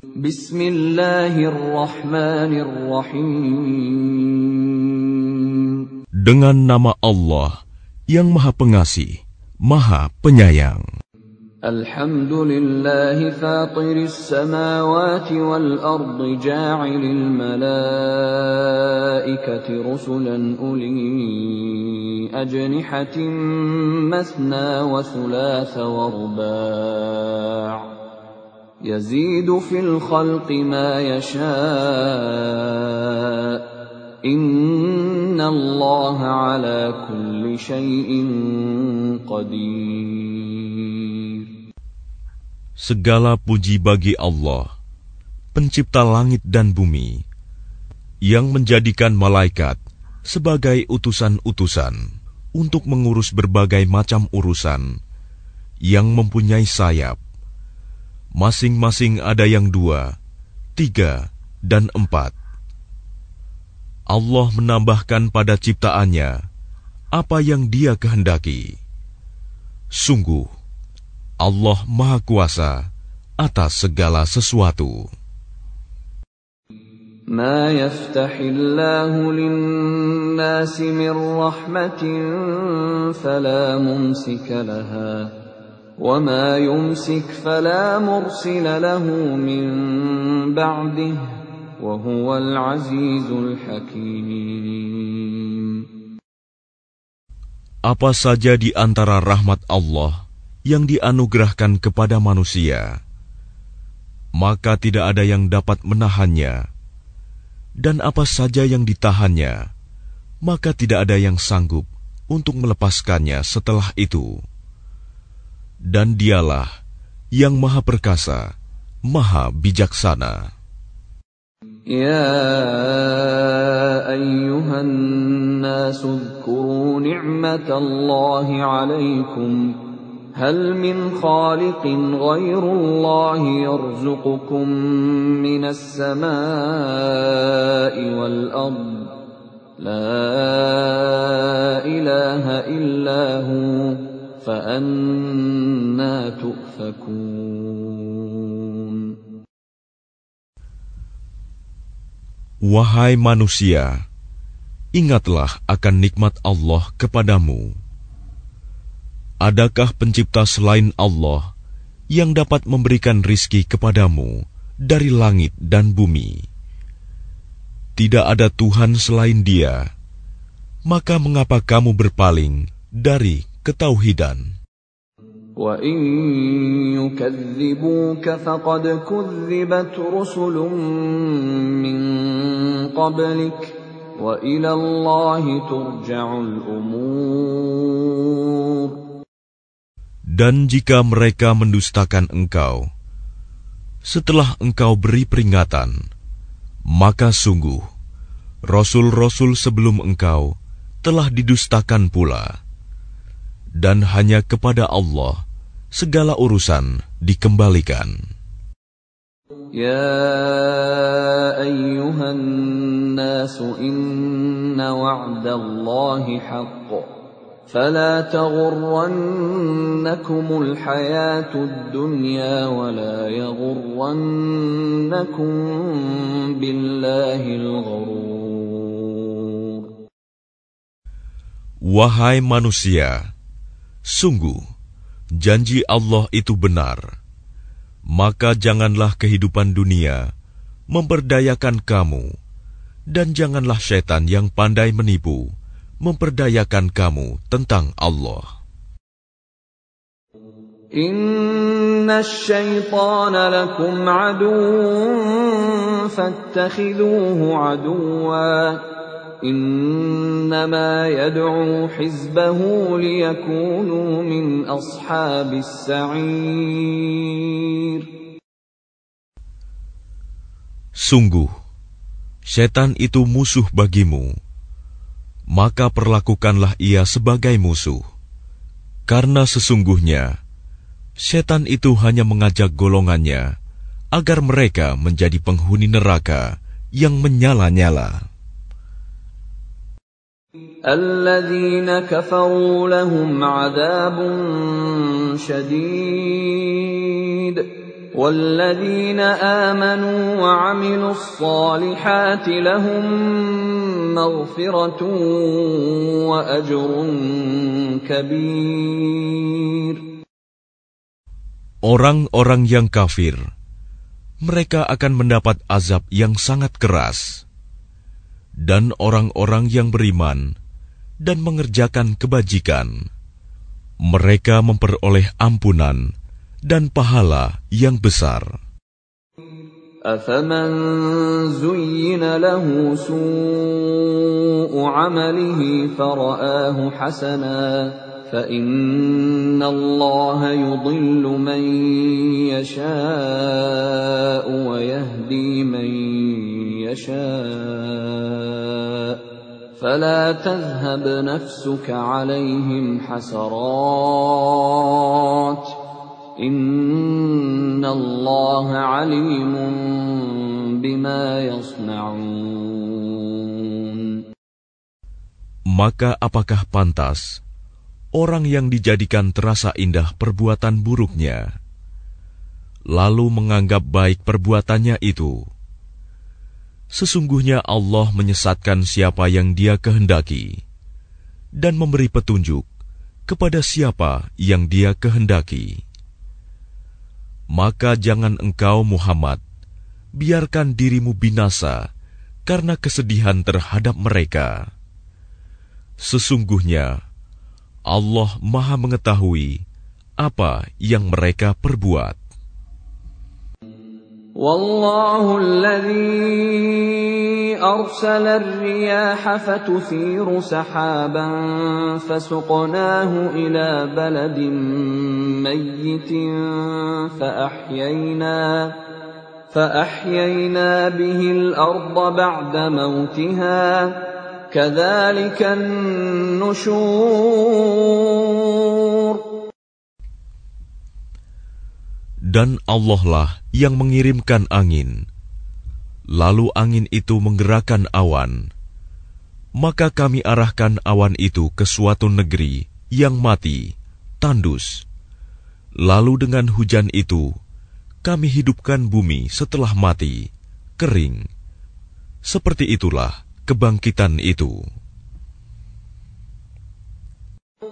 Bismillahirrahmanirrahim. Dengan nama Allah yang Maha Pengasih, Maha Penyayang. الحمد لله فاطر السماوات والأرض جاعل الملائكة رسلا أولي أجنحة مثنى وثلاث ورباع يزيد في الخلق ما يشاء إن الله على كل شيء قدير Segala puji bagi Allah, pencipta langit dan bumi, yang menjadikan malaikat sebagai utusan-utusan untuk mengurus berbagai macam urusan, yang mempunyai sayap. Masing-masing ada yang dua, tiga, dan empat. Allah menambahkan pada ciptaannya apa yang Dia kehendaki. Sungguh, Allah Maha Kuasa atas segala sesuatu. ما يفتح الله للناس من رحمة فلا ممسك لها وما يمسك فلا مرسل له من بعده وهو العزيز الحكيم Apa saja di antara rahmat Allah yang dianugerahkan kepada manusia, maka tidak ada yang dapat menahannya, dan apa saja yang ditahannya, maka tidak ada yang sanggup untuk melepaskannya setelah itu. Dan dialah yang maha perkasa, maha bijaksana. يا أيها الناس اذكروا نعمة الله عليكم هل من خالق غير الله يرزقكم من السماء والأرض لا إله إلا هو فأنا Wahai manusia, ingatlah akan nikmat Allah kepadamu. Adakah pencipta selain Allah yang dapat memberikan rizki kepadamu dari langit dan bumi? Tidak ada Tuhan selain Dia, maka mengapa kamu berpaling dari ketauhidan? وَإِن يُكَذِّبُوكَ فَقَدْ كُذِّبَتْ رُسُلٌ مِّن قَبْلِكَ وَإِلَى اللَّهِ تُرْجَعُ الْأُمُورُ Dan jika mereka mendustakan engkau, setelah engkau beri peringatan, maka sungguh, Rasul-Rasul sebelum engkau telah didustakan pula. Dan hanya kepada Allah segala urusan dikembalikan. يا أيها الناس إن وعد الله حق فلا تغرنكم الحياة الدنيا ولا يغرنكم بالله الغرور Wahai manusia, sungguh janji Allah itu benar, maka janganlah kehidupan dunia memperdayakan kamu, dan janganlah setan yang pandai menipu memperdayakan kamu tentang Allah. Inna syaitana lakum aduun, aduwa. إنما يدعو حزبه ليكونوا من أصحاب السعير Sungguh, setan itu musuh bagimu, maka perlakukanlah ia sebagai musuh. Karena sesungguhnya, setan itu hanya mengajak golongannya agar mereka menjadi penghuni neraka yang menyala-nyala. الذين كفروا لهم عذاب شديد والذين آمنوا وعملوا الصالحات لهم مغفرة وأجر كبير Orang-orang yang kafir, mereka akan mendapat azab yang sangat keras. Dan orang-orang yang beriman dan mengerjakan kebajikan, mereka memperoleh ampunan dan pahala yang besar. أفمن زين له سوء عمله فرآه حسنا فإن الله يضل من يشاء ويهدي من يشاء فلا تذهب نفسك عليهم حسرات إن الله عليم بما يصنعون Maka apakah pantas orang yang dijadikan terasa indah perbuatan buruknya, lalu menganggap baik perbuatannya itu. Sesungguhnya Allah menyesatkan siapa yang Dia kehendaki dan memberi petunjuk kepada siapa yang Dia kehendaki. Maka jangan engkau, Muhammad, biarkan dirimu binasa karena kesedihan terhadap mereka. Sesungguhnya Allah Maha Mengetahui apa yang mereka perbuat. والله الذي أرسل الرياح فتثير سحابا فسقناه إلى بلد ميت فأحيينا فأحيينا به الأرض بعد موتها كذلك النشور Dan Allah lah yang mengirimkan angin. Lalu angin itu menggerakkan awan. Maka kami arahkan awan itu ke suatu negeri yang mati, tandus. Lalu dengan hujan itu, kami hidupkan bumi setelah mati, kering. Seperti itulah kebangkitan itu.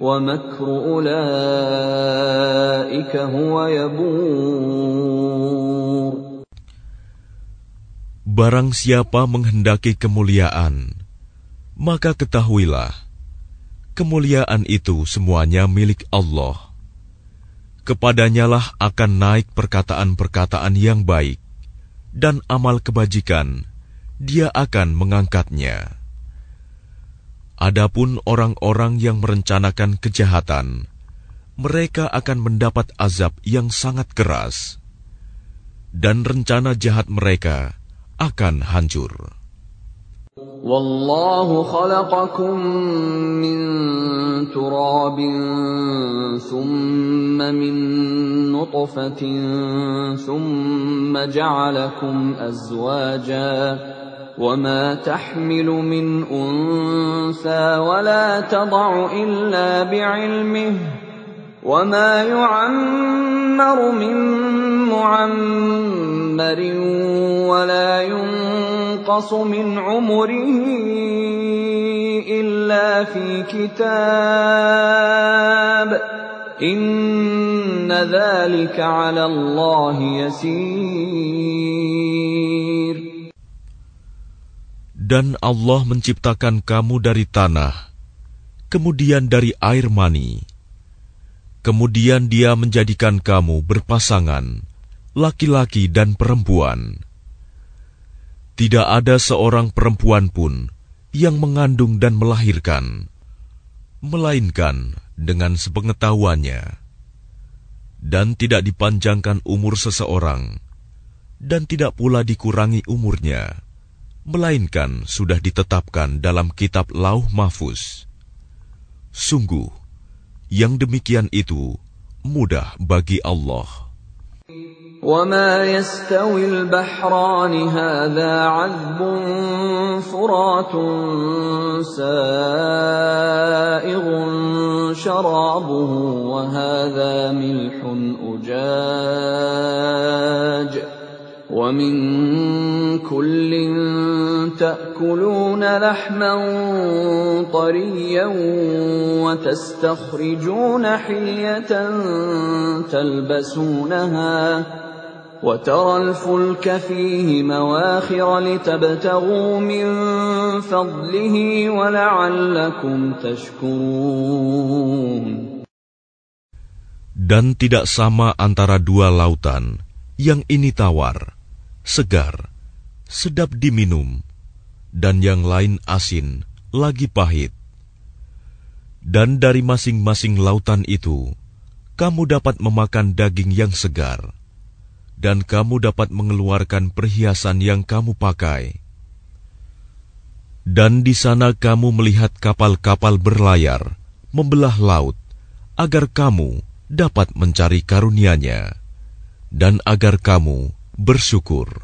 ومكر أولئك هو يبور Barang siapa menghendaki kemuliaan, maka ketahuilah, kemuliaan itu semuanya milik Allah. Kepadanyalah akan naik perkataan-perkataan yang baik, dan amal kebajikan, dia akan mengangkatnya. Adapun orang-orang yang merencanakan kejahatan, mereka akan mendapat azab yang sangat keras, dan rencana jahat mereka akan hancur. Wallahu khalaqakum min turabin thumma min nutfatin thumma ja'alakum azwaja وما تحمل من أنثى ولا تضع إلا بعلمه وما يعمر من معمر ولا ينقص من عمره إلا في كتاب إن ذلك على الله يسير Dan Allah menciptakan kamu dari tanah, kemudian dari air mani. Kemudian Dia menjadikan kamu berpasangan, laki-laki dan perempuan. Tidak ada seorang perempuan pun yang mengandung dan melahirkan, melainkan dengan sepengetahuannya, dan tidak dipanjangkan umur seseorang, dan tidak pula dikurangi umurnya melainkan sudah ditetapkan dalam kitab Lauh Mahfuz. Sungguh, yang demikian itu mudah bagi Allah. وما يستوي البحران هذا عذب فرات سائغ شرابه وهذا ملح أجاج ومن كل تأكلون لحما طريا وتستخرجون حلية تلبسونها وترى الفلك فيه مواخر لتبتغوا من فضله ولعلكم تشكرون. Dan tidak sama antara dua lautan, yang ini tawar, segar, sedap diminum, dan yang lain asin, lagi pahit. Dan dari masing-masing lautan itu, kamu dapat memakan daging yang segar dan kamu dapat mengeluarkan perhiasan yang kamu pakai. Dan di sana kamu melihat kapal-kapal berlayar, membelah laut, agar kamu dapat mencari karunia-Nya, dan agar kamu bersyukur.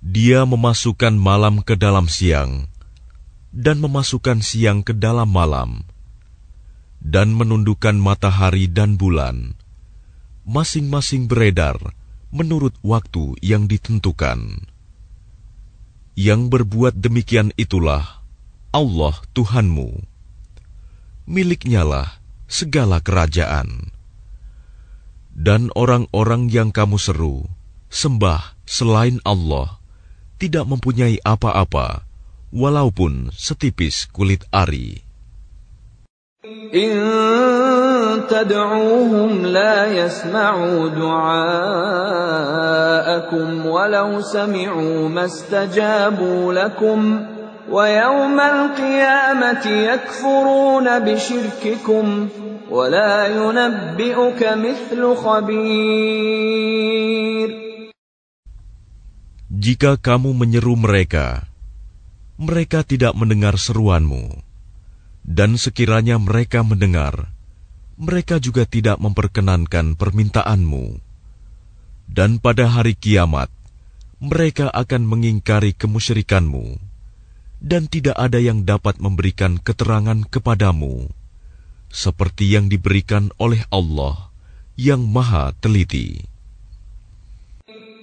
Dia memasukkan malam ke dalam siang dan memasukkan siang ke dalam malam dan menundukkan matahari dan bulan masing-masing beredar menurut waktu yang ditentukan. Yang berbuat demikian itulah Allah Tuhanmu. Miliknyalah segala kerajaan Dan orang-orang yang kamu seru, sembah selain Allah, tidak mempunyai apa-apa, walaupun setipis kulit ari. تدعوهم لا يسمعوا دعاءكم ولو سمعوا ما استجابوا لكم ويوم القيامة يكفرون بشرككم ولا ينبئك مثل خبير Jika kamu menyeru mereka, mereka tidak mendengar seruanmu. Dan sekiranya mereka mendengar, mereka juga tidak memperkenankan permintaanmu. Dan pada hari kiamat, mereka akan mengingkari kemusyrikanmu, dan tidak ada yang dapat memberikan keterangan kepadamu, seperti yang diberikan oleh Allah yang Maha Teliti.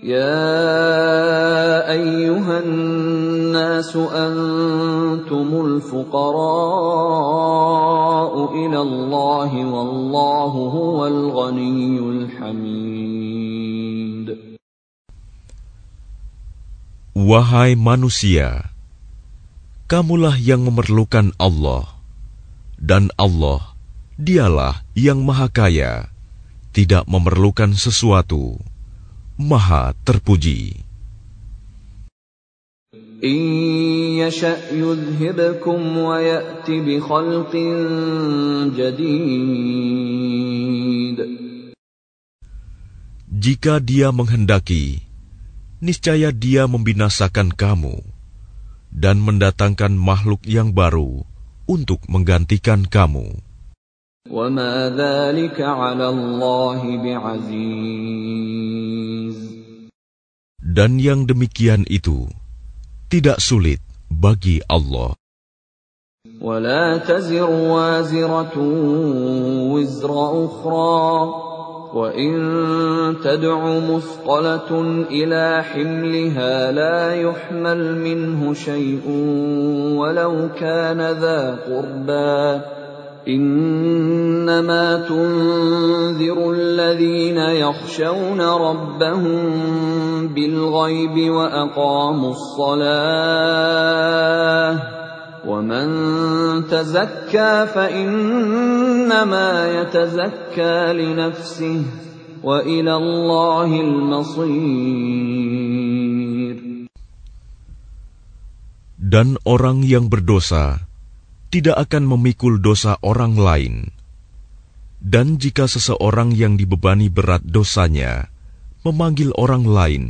يا أيها الناس أنتم الفقراء إلى الله والله هو الغني الحميد Wahai manusia, kamulah yang memerlukan Allah, dan Allah, dialah yang maha kaya, tidak memerlukan sesuatu. Maha terpuji. Jika dia menghendaki, niscaya dia membinasakan kamu dan mendatangkan makhluk yang baru untuk menggantikan kamu. Dan yang demikian itu tidak sulit bagi Allah. ولا تزر وازرة وزر أخرى. وإن تدع مثقلة إلى حملها لا يحمل منه شيء ولو كان ذا قربى. إنما تنذر الذين يخشون ربهم بالغيب وأقاموا الصلاة ومن تزكى فإنما يتزكى لنفسه وإلى الله المصير. Dan orang yang berdosa tidak akan memikul dosa orang lain. Dan jika seseorang yang dibebani berat dosanya memanggil orang lain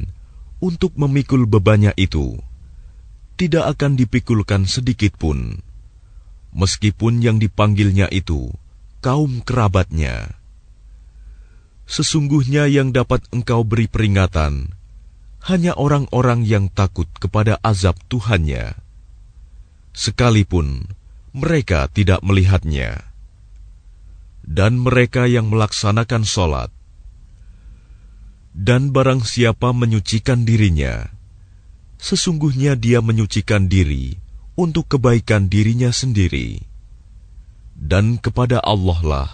untuk memikul bebannya itu, tidak akan dipikulkan sedikit pun, meskipun yang dipanggilnya itu kaum kerabatnya. Sesungguhnya yang dapat engkau beri peringatan hanya orang-orang yang takut kepada azab Tuhannya. Sekalipun mereka tidak melihatnya. Dan mereka yang melaksanakan sholat. Dan barang siapa menyucikan dirinya, sesungguhnya dia menyucikan diri untuk kebaikan dirinya sendiri. Dan kepada Allah lah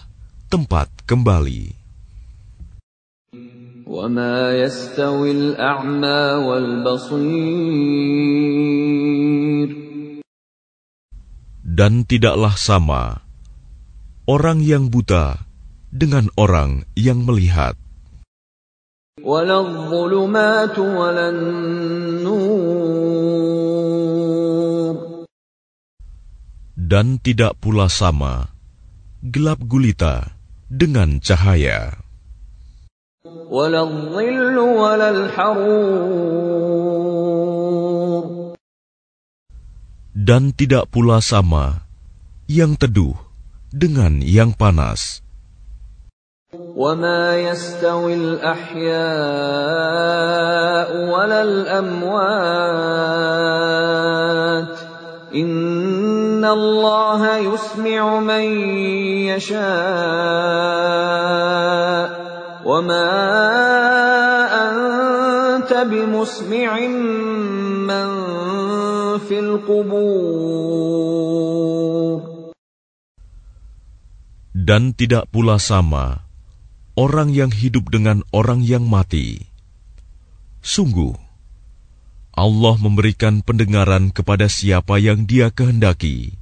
tempat kembali. وما يستوي الأعمى والبصير dan tidaklah sama orang yang buta dengan orang yang melihat. Dan tidak pula sama gelap gulita dengan cahaya. dan tidak pula sama yang teduh dengan yang panas. وما يستوي الأحياء ولا الأموات إن الله يسمع من يشاء وما أنت بمسمع من Dan tidak pula sama orang yang hidup dengan orang yang mati. Sungguh, Allah memberikan pendengaran kepada siapa yang Dia kehendaki,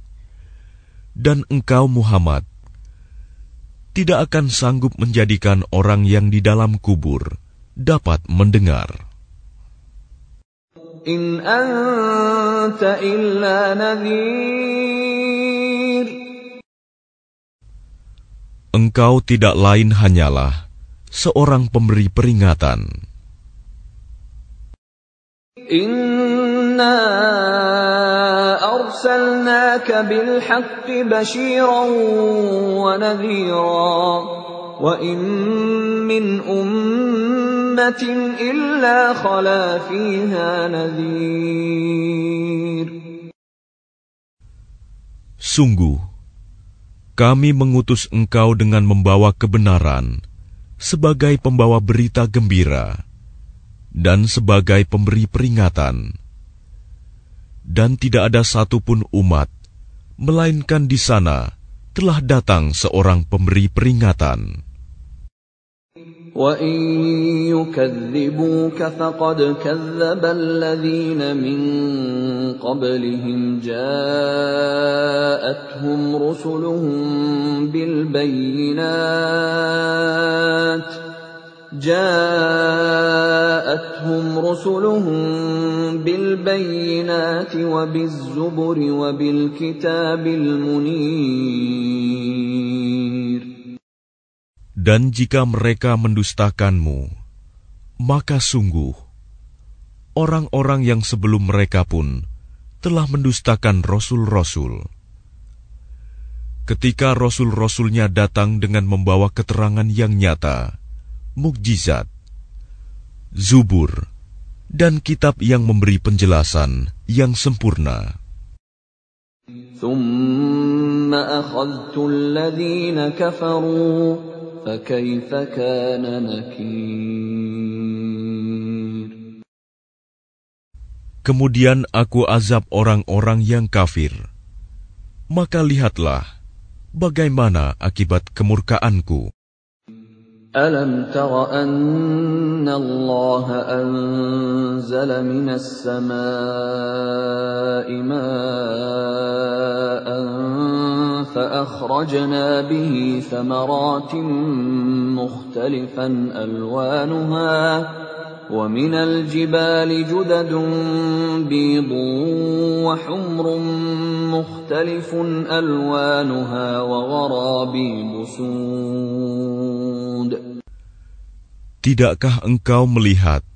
dan engkau, Muhammad, tidak akan sanggup menjadikan orang yang di dalam kubur dapat mendengar. In anta illa nadhir. Engkau tidak lain hanyalah seorang pemberi peringatan. Inna haqqi bashiran wa nadhira wa in min ummah Sungguh, kami mengutus engkau dengan membawa kebenaran sebagai pembawa berita gembira dan sebagai pemberi peringatan Dan tidak ada satupun umat, melainkan di sana telah datang seorang pemberi peringatan. وَإِن يُكَذِّبُوكَ فَقَدْ كَذَّبَ الَّذِينَ مِن قَبْلِهِمْ جَاءَتْهُمْ رُسُلُهُم بِالْبَيِّنَاتِ جاءتهم رسلهم بالبينات وبالزبر وبالكتاب المنير Dan jika mereka mendustakanmu, maka sungguh orang-orang yang sebelum mereka pun telah mendustakan rasul-rasul. Ketika rasul-rasulnya datang dengan membawa keterangan yang nyata, mukjizat, zubur, dan kitab yang memberi penjelasan yang sempurna. Kemudian aku azab orang-orang yang kafir. Maka lihatlah bagaimana akibat kemurkaanku. ألم تر أن الله أنزل من السماء ماء فأخرجنا به ثمرات مختلفا ألوانها ومن الجبال جدد بيض وحمر مختلف ألوانها وغرابيب سود Tidakkah engkau melihat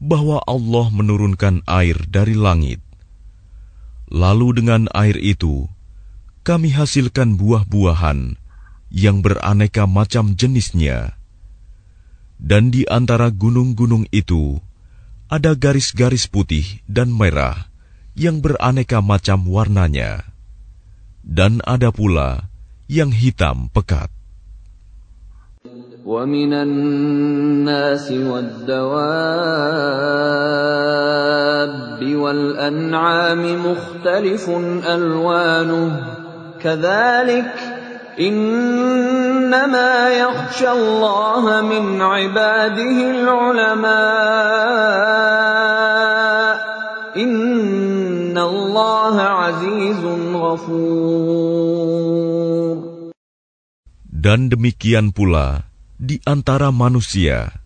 bahwa Allah menurunkan air dari langit? Lalu dengan air itu, kami hasilkan buah-buahan yang beraneka macam jenisnya. Dan di antara gunung-gunung itu, ada garis-garis putih dan merah yang beraneka macam warnanya. Dan ada pula yang hitam pekat. ومن الناس والدواب والأنعام مختلف ألوانه كذلك إنما يخشى الله من عباده العلماء إن الله عزيز غفور Dan demikian pula di antara manusia,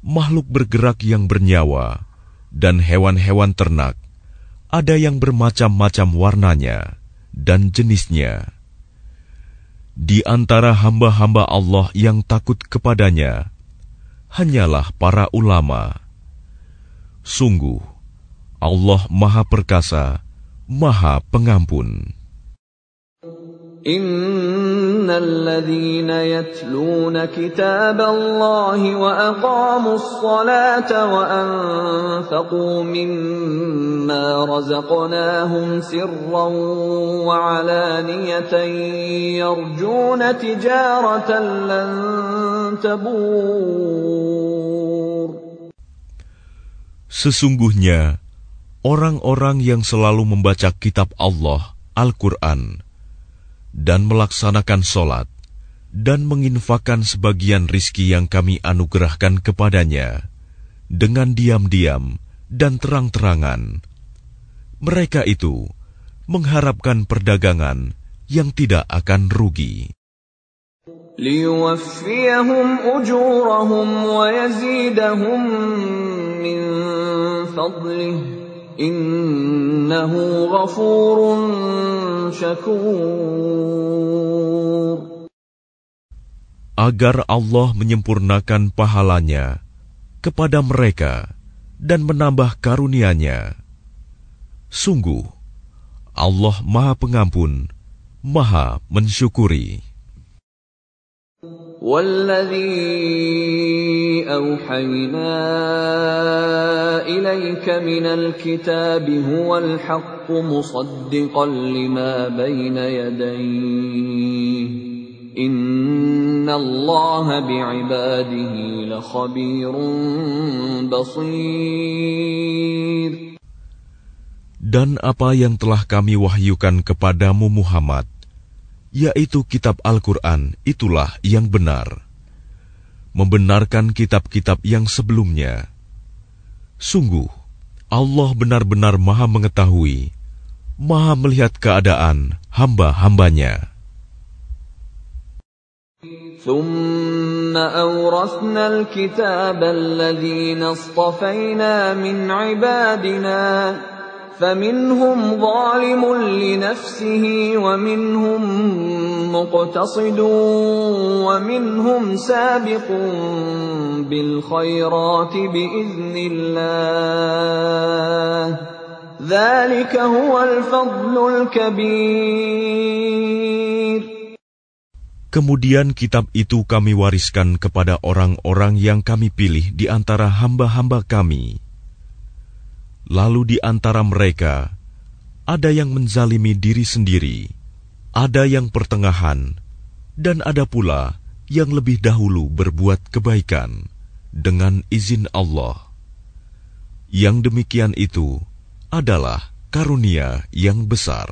makhluk bergerak yang bernyawa, dan hewan-hewan ternak, ada yang bermacam-macam warnanya dan jenisnya. Di antara hamba-hamba Allah yang takut kepadanya, hanyalah para ulama. Sungguh, Allah Maha Perkasa, Maha Pengampun. إن الذين يتلون كتاب الله وأقاموا الصلاة وأنفقوا مما رزقناهم سرا وعلانية يرجون تجارة لن تبور Sesungguhnya, orang-orang yang selalu membaca kitab Allah, Al-Quran, dan melaksanakan solat dan menginfakkan sebagian rizki yang kami anugerahkan kepadanya dengan diam-diam dan terang-terangan. Mereka itu mengharapkan perdagangan yang tidak akan rugi. min Innahu ghafurun syakur. Agar Allah menyempurnakan pahalanya kepada mereka dan menambah karunia-Nya. Sungguh, Allah Maha Pengampun, Maha Mensyukuri. والذي أوحينا إليك من الكتاب هو الحق مصدقا لما بين يديه. إن الله بعباده لخبير بصير. Dan apa yang telah kami wahyukan kepadamu Muhammad, yaitu kitab Al-Quran, itulah yang benar. Membenarkan kitab-kitab yang sebelumnya. Sungguh, Allah benar-benar maha mengetahui, maha melihat keadaan hamba-hambanya. ثم أورثنا الكتاب الذين اصطفينا من عبادنا فمنهم ظالم لنفسه ومنهم مقتصد ومنهم سابق بالخيرات بإذن الله ذلك هو الفضل الكبير Kemudian kitab itu kami wariskan kepada orang-orang yang kami pilih di antara hamba-hamba kami. Lalu di antara mereka ada yang menzalimi diri sendiri, ada yang pertengahan, dan ada pula yang lebih dahulu berbuat kebaikan dengan izin Allah. Yang demikian itu adalah karunia yang besar.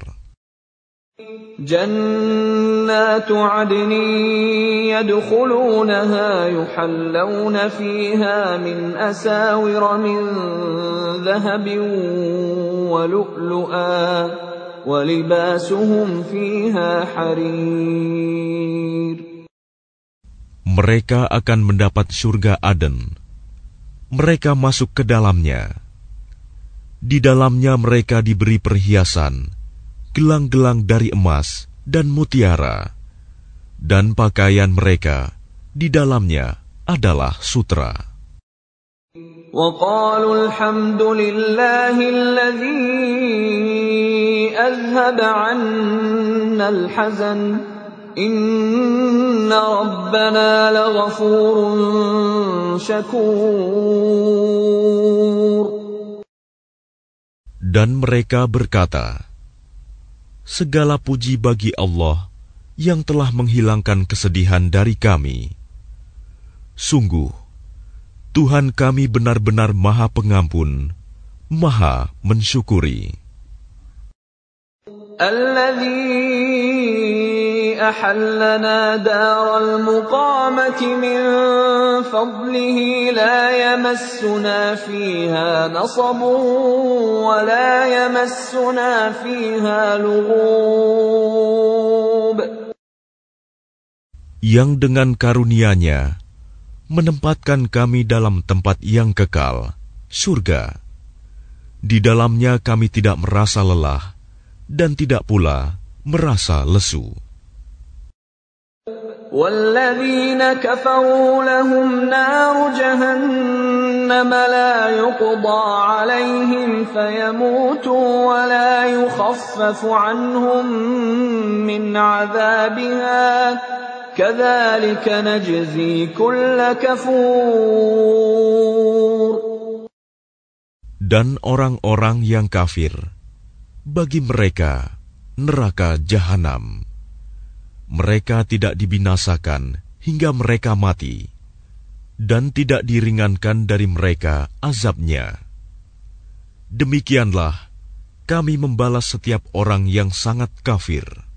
جنات عدن يدخلونها يحلون فيها من أساور من ذهب ولؤلؤا ولباسهم فيها حرير Mereka akan mendapat surga Aden. Mereka masuk ke dalamnya. Di dalamnya mereka diberi perhiasan, gelang-gelang dari emas dan mutiara, dan pakaian mereka di dalamnya adalah sutra. وقالوا الحمد لله الذي أذهب عنا الحزن إن ربنا لغفور شكور Dan mereka berkata, Segala puji bagi Allah yang telah menghilangkan kesedihan dari kami. Sungguh, Tuhan kami benar-benar Maha Pengampun, Maha Mensyukuri أحلنا دار المقامة من فضله لا يمسنا فيها نصب ولا يمسنا فيها لغوب Yang dengan karunia-Nya menempatkan kami dalam tempat yang kekal, surga. Di dalamnya kami tidak merasa lelah dan tidak pula merasa lesu. والذين كفروا لهم نار جهنم لا يقضى عليهم فيموتوا ولا يخفف عنهم من عذابها كذلك نجزي كل كفور Dan orang-orang yang kafir, bagi mereka neraka jahanam. Mereka tidak dibinasakan hingga mereka mati, dan tidak diringankan dari mereka azabnya. Demikianlah kami membalas setiap orang yang sangat kafir.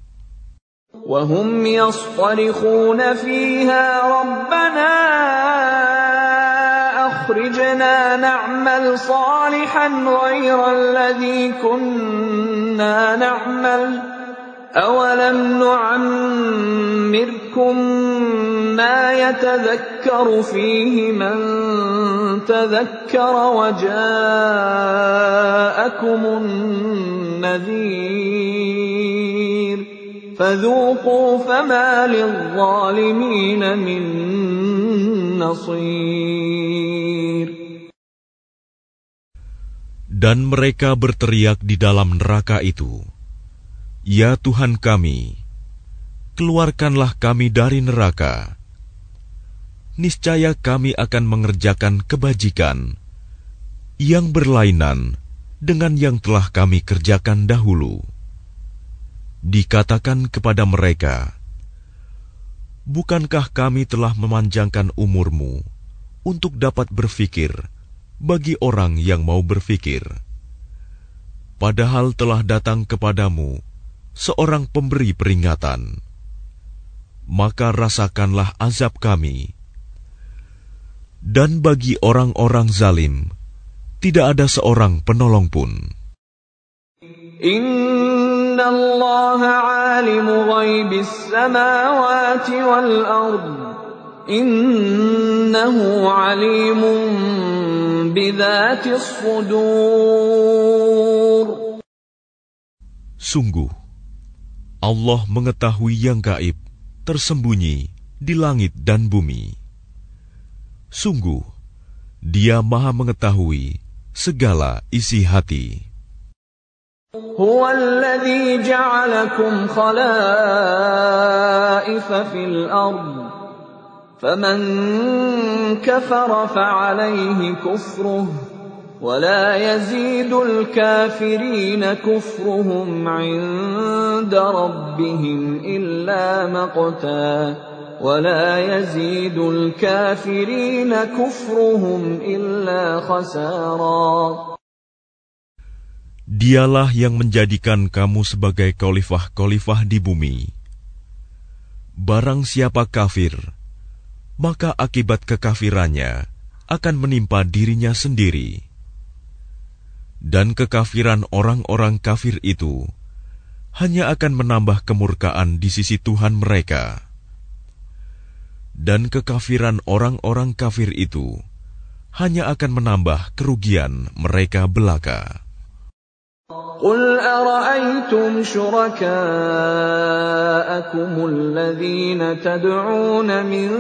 وهم يصطرخون فيها ربنا أخرجنا نعمل صالحا غير الذي كنا نعمل أولم نعمركم ما يتذكر فيه من تذكر وجاءكم النذير فذوقوا فما للظالمين من نصير Dan mereka berteriak di dalam neraka itu, "Ya Tuhan kami, keluarkanlah kami dari neraka. Niscaya kami akan mengerjakan kebajikan yang berlainan dengan yang telah kami kerjakan dahulu." Dikatakan kepada mereka, "Bukankah kami telah memanjangkan umurmu untuk dapat berfikir bagi orang yang mau berfikir? Padahal telah datang kepadamu seorang pemberi peringatan. Maka rasakanlah azab kami. Dan bagi orang-orang zalim, tidak ada seorang penolong pun. Inna Allah alimu ghaibis samawati wal ard. Innahu alimun sudur. Sungguh, Allah mengetahui yang gaib, tersembunyi di langit dan bumi. Sungguh, Dia Maha Mengetahui segala isi hati. هو الذي جعلكم خلائف في الأرض فمن كفر فعليه كفره ولا يزيد الكافرين كفرهم عند ربهم إلا مقتا ولا يزيد الكافرين كفرهم إلا خسارا Dialah yang menjadikan kamu sebagai khalifah-khalifah di bumi. Barang siapa kafir, maka akibat kekafirannya akan menimpa dirinya sendiri. Dan kekafiran orang-orang kafir itu hanya akan menambah kemurkaan di sisi Tuhan mereka. Dan kekafiran orang-orang kafir itu hanya akan menambah kerugian mereka belaka. قل أرأيتم شركاءكم الذين تدعون من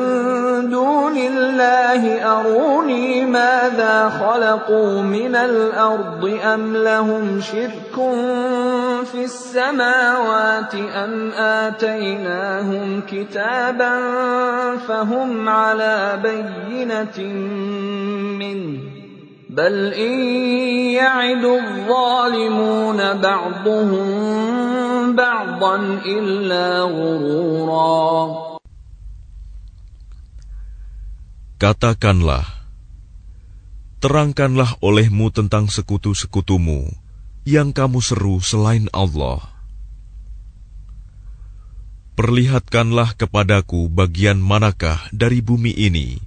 دون الله أروني ماذا خلقوا من الأرض أم لهم شرك في السماوات أم آتيناهم كتابا فهم على بينة منه بل إن يعد الظالمون بعضهم بعضا إلا غرورا Katakanlah, terangkanlah olehmu tentang sekutu-sekutumu yang kamu seru selain Allah. Perlihatkanlah kepadaku bagian manakah dari bumi ini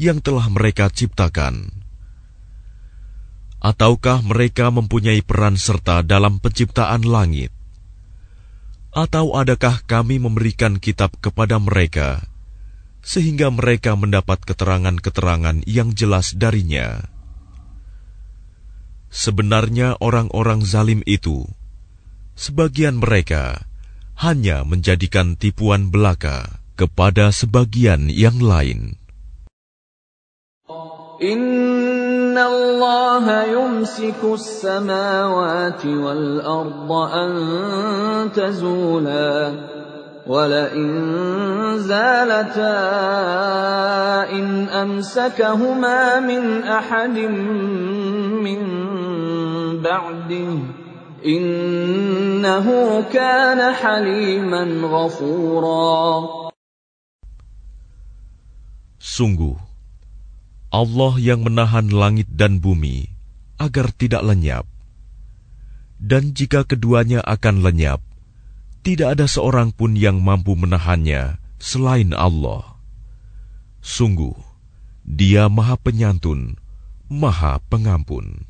yang telah mereka ciptakan Ataukah mereka mempunyai peran serta dalam penciptaan langit? Atau adakah kami memberikan kitab kepada mereka, sehingga mereka mendapat keterangan-keterangan yang jelas darinya? Sebenarnya orang-orang zalim itu, sebagian mereka hanya menjadikan tipuan belaka kepada sebagian yang lain. إن الله يمسك السماوات والأرض أن تزولا ولئن زالتا إن أمسكهما من أحد من بعده إنه كان حليما غفورا. Sungguh, Allah yang menahan langit dan bumi agar tidak lenyap. Dan jika keduanya akan lenyap, tidak ada seorang pun yang mampu menahannya selain Allah. Sungguh, Dia Maha Penyantun, Maha Pengampun.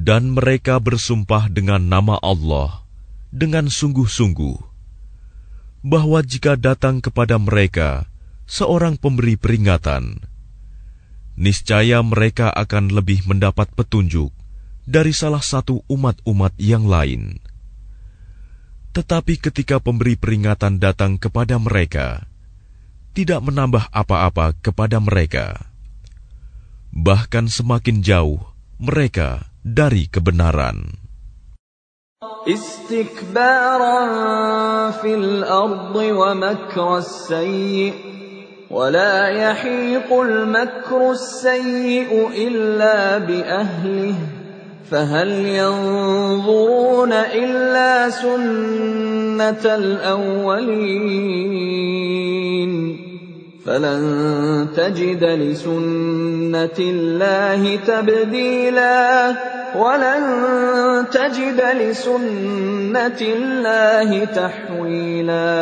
Dan mereka bersumpah dengan nama Allah dengan sungguh-sungguh bahwa jika datang kepada mereka seorang pemberi peringatan, niscaya mereka akan lebih mendapat petunjuk dari salah satu umat-umat yang lain. Tetapi ketika pemberi peringatan datang kepada mereka, tidak menambah apa-apa kepada mereka, bahkan semakin jauh mereka dari kebenaran. استكبارا في الأرض ومكر السيء ولا يحيق المكر السيء إلا بأهله فهل ينظرون إلا سنة الأولين فلن تجد لسنة الله تبديلا ولن تجد لسنة الله تحويلا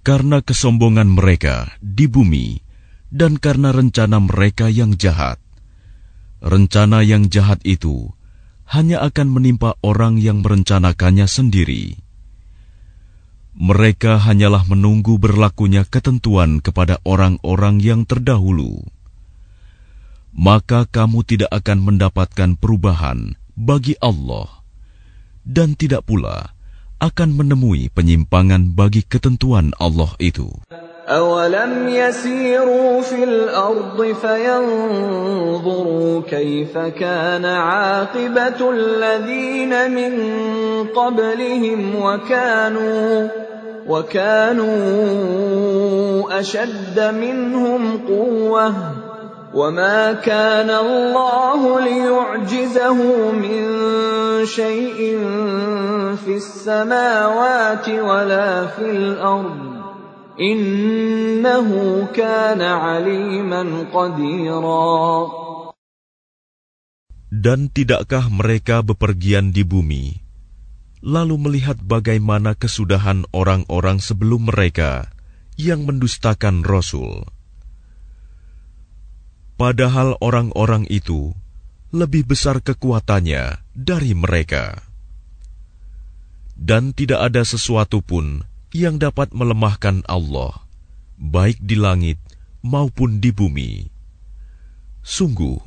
Karena kesombongan mereka di bumi dan karena rencana mereka yang jahat. Rencana yang jahat itu hanya akan menimpa orang yang merencanakannya sendiri mereka hanyalah menunggu berlakunya ketentuan kepada orang-orang yang terdahulu. Maka kamu tidak akan mendapatkan perubahan bagi Allah, dan tidak pula akan menemui penyimpangan bagi ketentuan Allah itu. أولم يسيروا في الأرض فينظروا كيف كان عاقبة الذين من قبلهم وكانوا وكانوا أشد منهم قوة وما كان الله ليعجزه من شيء في السماوات ولا في الأرض Innahu kana aliman qadira. Dan tidakkah mereka bepergian di bumi, lalu melihat bagaimana kesudahan orang-orang sebelum mereka yang mendustakan Rasul? Padahal orang-orang itu lebih besar kekuatannya dari mereka. Dan tidak ada sesuatu pun yang dapat melemahkan Allah, baik di langit maupun di bumi. Sungguh,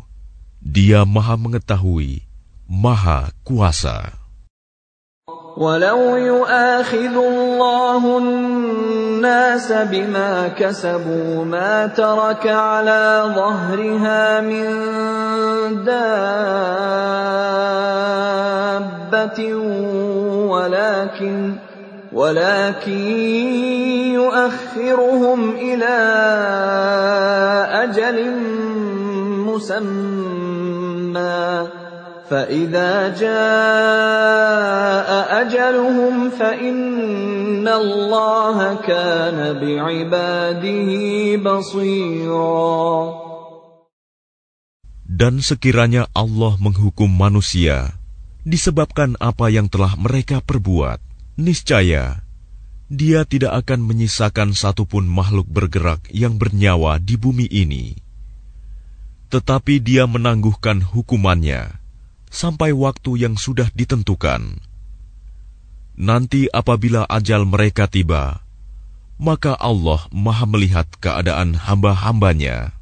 Dia Maha Mengetahui, Maha Kuasa. ولو يؤاخذ الله الناس بما كسبوا ما ترك على ظهرها من دابة ولكن ولكن يؤخرهم إلى أجل مسمى فإذا جاء أجلهم فإن الله كان بعباده بصيرا Dan sekiranya Allah menghukum manusia disebabkan apa yang telah mereka perbuat, niscaya dia tidak akan menyisakan satupun makhluk bergerak yang bernyawa di bumi ini. Tetapi dia menangguhkan hukumannya sampai waktu yang sudah ditentukan. Nanti apabila ajal mereka tiba, maka Allah maha melihat keadaan hamba-hambanya.